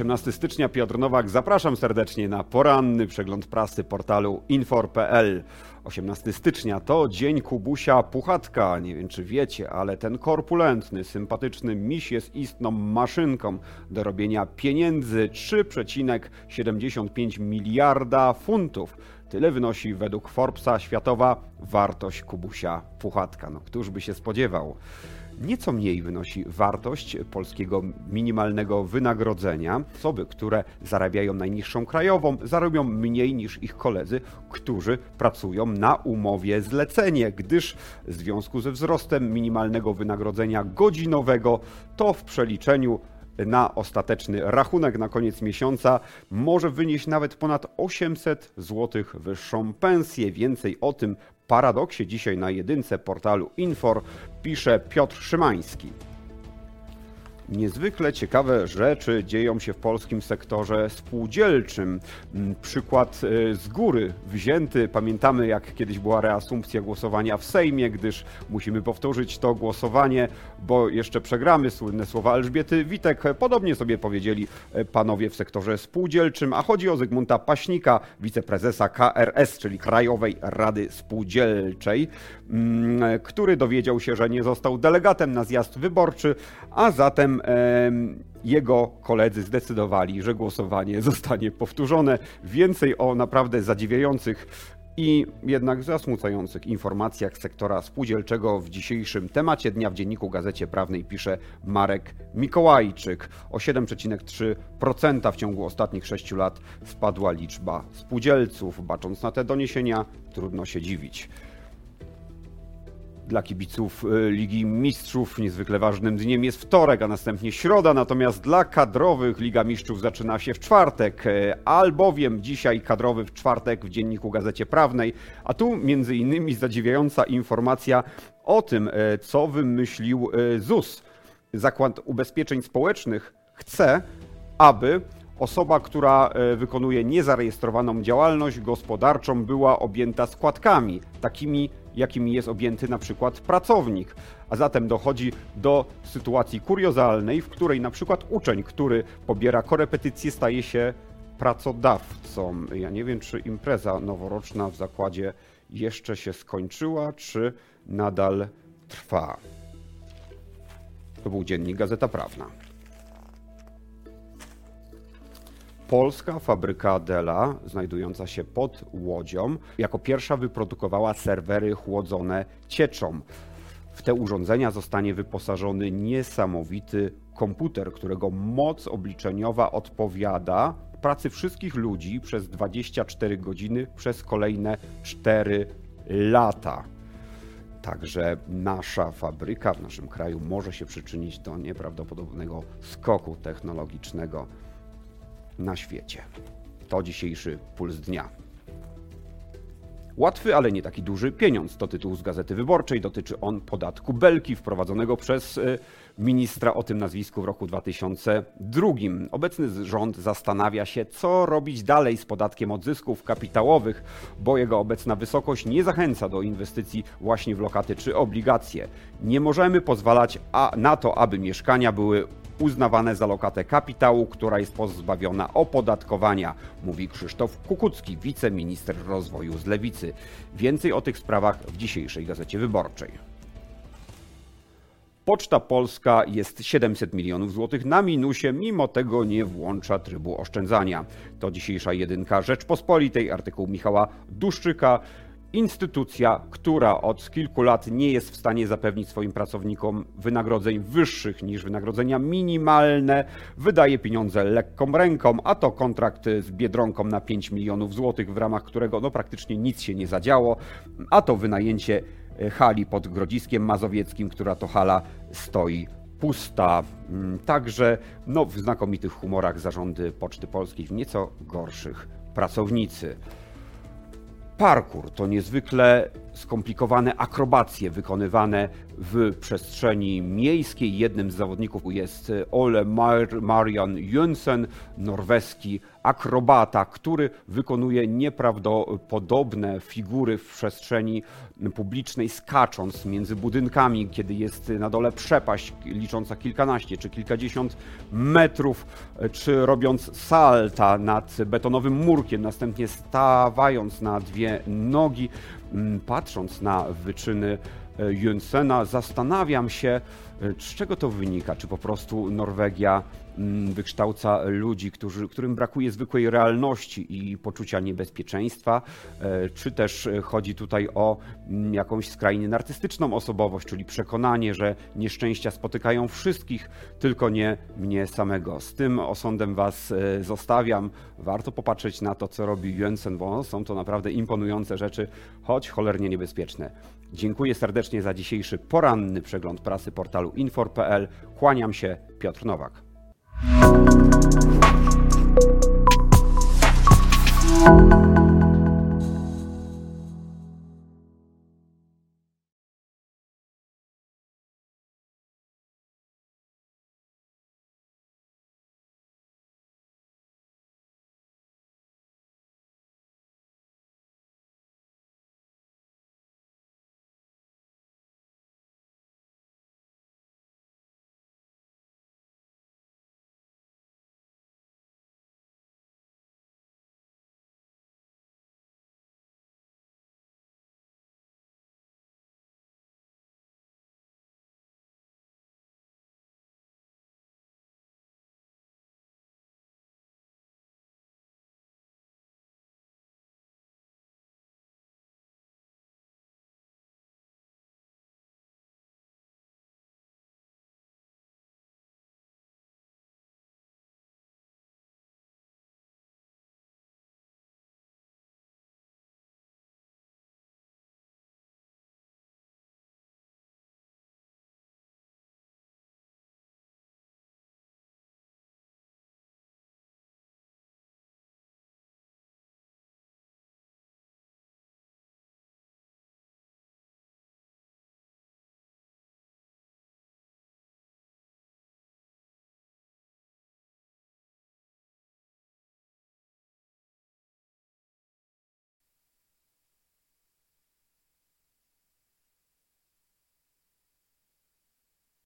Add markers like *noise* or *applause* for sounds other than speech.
18 stycznia, Piotr Nowak. Zapraszam serdecznie na poranny przegląd prasy portalu infor.pl. 18 stycznia to dzień Kubusia Puchatka. Nie wiem, czy wiecie, ale ten korpulentny, sympatyczny miś jest istną maszynką do robienia pieniędzy 3,75 miliarda funtów. Tyle wynosi według Forbesa światowa wartość Kubusia Puchatka. No, któż by się spodziewał? Nieco mniej wynosi wartość polskiego minimalnego wynagrodzenia. Osoby, które zarabiają najniższą krajową, zarobią mniej niż ich koledzy, którzy pracują na umowie zlecenie, gdyż w związku ze wzrostem minimalnego wynagrodzenia godzinowego to w przeliczeniu na ostateczny rachunek na koniec miesiąca może wynieść nawet ponad 800 zł wyższą pensję. Więcej o tym paradoksie dzisiaj na jedynce portalu Infor pisze Piotr Szymański. Niezwykle ciekawe rzeczy dzieją się w polskim sektorze spółdzielczym. Mm, przykład y, z góry wzięty. Pamiętamy, jak kiedyś była reasumpcja głosowania w Sejmie, gdyż musimy powtórzyć to głosowanie, bo jeszcze przegramy. Słynne słowa Elżbiety Witek. Podobnie sobie powiedzieli y, panowie w sektorze spółdzielczym, a chodzi o Zygmunta Paśnika, wiceprezesa KRS, czyli Krajowej Rady Spółdzielczej, mm, który dowiedział się, że nie został delegatem na zjazd wyborczy, a zatem jego koledzy zdecydowali, że głosowanie *laughs* zostanie powtórzone. Więcej o naprawdę zadziwiających i jednak zasmucających informacjach sektora spółdzielczego w dzisiejszym temacie dnia w dzienniku Gazecie Prawnej pisze Marek Mikołajczyk. O 7,3% w ciągu ostatnich 6 lat spadła liczba spółdzielców. Bacząc na te doniesienia, trudno się dziwić. Dla kibiców y, Ligi Mistrzów. Niezwykle ważnym dniem jest wtorek, a następnie środa, natomiast dla kadrowych Liga Mistrzów zaczyna się w czwartek, y, albowiem dzisiaj kadrowy w czwartek w dzienniku Gazecie Prawnej, a tu między innymi zadziwiająca informacja o tym, y, co wymyślił ZUS. Zakład Ubezpieczeń Społecznych chce, aby osoba, która wykonuje niezarejestrowaną działalność gospodarczą, była objęta składkami, takimi jakimi jest objęty na przykład pracownik. A zatem dochodzi do sytuacji kuriozalnej, w której na przykład uczeń, który pobiera korepetycje, staje się pracodawcą. Ja nie wiem, czy impreza noworoczna w zakładzie jeszcze się skończyła, czy nadal trwa. To był dziennik Gazeta Prawna. Polska fabryka Dela, znajdująca się pod Łodzią, jako pierwsza wyprodukowała serwery chłodzone cieczą. W te urządzenia zostanie wyposażony niesamowity komputer, którego moc obliczeniowa odpowiada pracy wszystkich ludzi przez 24 godziny przez kolejne 4 lata. Także nasza fabryka w naszym kraju może się przyczynić do nieprawdopodobnego skoku technologicznego na świecie. To dzisiejszy puls dnia. Łatwy, ale nie taki duży pieniądz to tytuł z Gazety Wyborczej. Dotyczy on podatku Belki wprowadzonego przez e, ministra o tym nazwisku w roku 2002. Obecny rząd zastanawia się, co robić dalej z podatkiem od zysków kapitałowych, bo jego obecna wysokość nie zachęca do inwestycji właśnie w lokaty czy obligacje. Nie możemy pozwalać na to, aby mieszkania były uznawane za lokatę kapitału, która jest pozbawiona opodatkowania, mówi Krzysztof Kukucki, wiceminister rozwoju z Lewicy. Więcej o tych sprawach w dzisiejszej Gazecie Wyborczej. Poczta Polska jest 700 milionów złotych na minusie, mimo tego nie włącza trybu oszczędzania. To dzisiejsza jedynka Rzeczpospolitej, artykuł Michała Duszczyka. Instytucja, która od kilku lat nie jest w stanie zapewnić swoim pracownikom wynagrodzeń wyższych niż wynagrodzenia minimalne, wydaje pieniądze lekką ręką, a to kontrakt z Biedronką na 5 milionów złotych, w ramach którego no, praktycznie nic się nie zadziało, a to wynajęcie e, hali pod Grodziskiem Mazowieckim, która to hala stoi pusta. Mm, także no, w znakomitych humorach zarządy Poczty Polskiej, w nieco gorszych pracownicy. Parkour. To niezwykle skomplikowane akrobacje wykonywane w przestrzeni miejskiej. Jednym z zawodników jest Ole Mar Marian Jönsen, norweski akrobata, który wykonuje nieprawdopodobne figury w przestrzeni publicznej, skacząc między budynkami, kiedy jest na dole przepaść licząca kilkanaście czy kilkadziesiąt metrów, czy robiąc salta nad betonowym murkiem, następnie stawając na dwie nogi, patrząc na wyczyny e, Jensena, zastanawiam się, e, z czego to wynika. Czy po prostu Norwegia Mm, wykształca ludzi, którzy, którym brakuje zwykłej realności i poczucia niebezpieczeństwa, e, czy też chodzi tutaj o mm, jakąś skrajnie narcystyczną osobowość, czyli przekonanie, że nieszczęścia spotykają wszystkich, tylko nie mnie samego. Z tym osądem Was e, zostawiam. Warto popatrzeć na to, co robi Jensen, bo są to naprawdę imponujące rzeczy, choć cholernie niebezpieczne. Dziękuję serdecznie za dzisiejszy poranny przegląd prasy portalu infor.pl. Kłaniam się, Piotr Nowak. Thank you.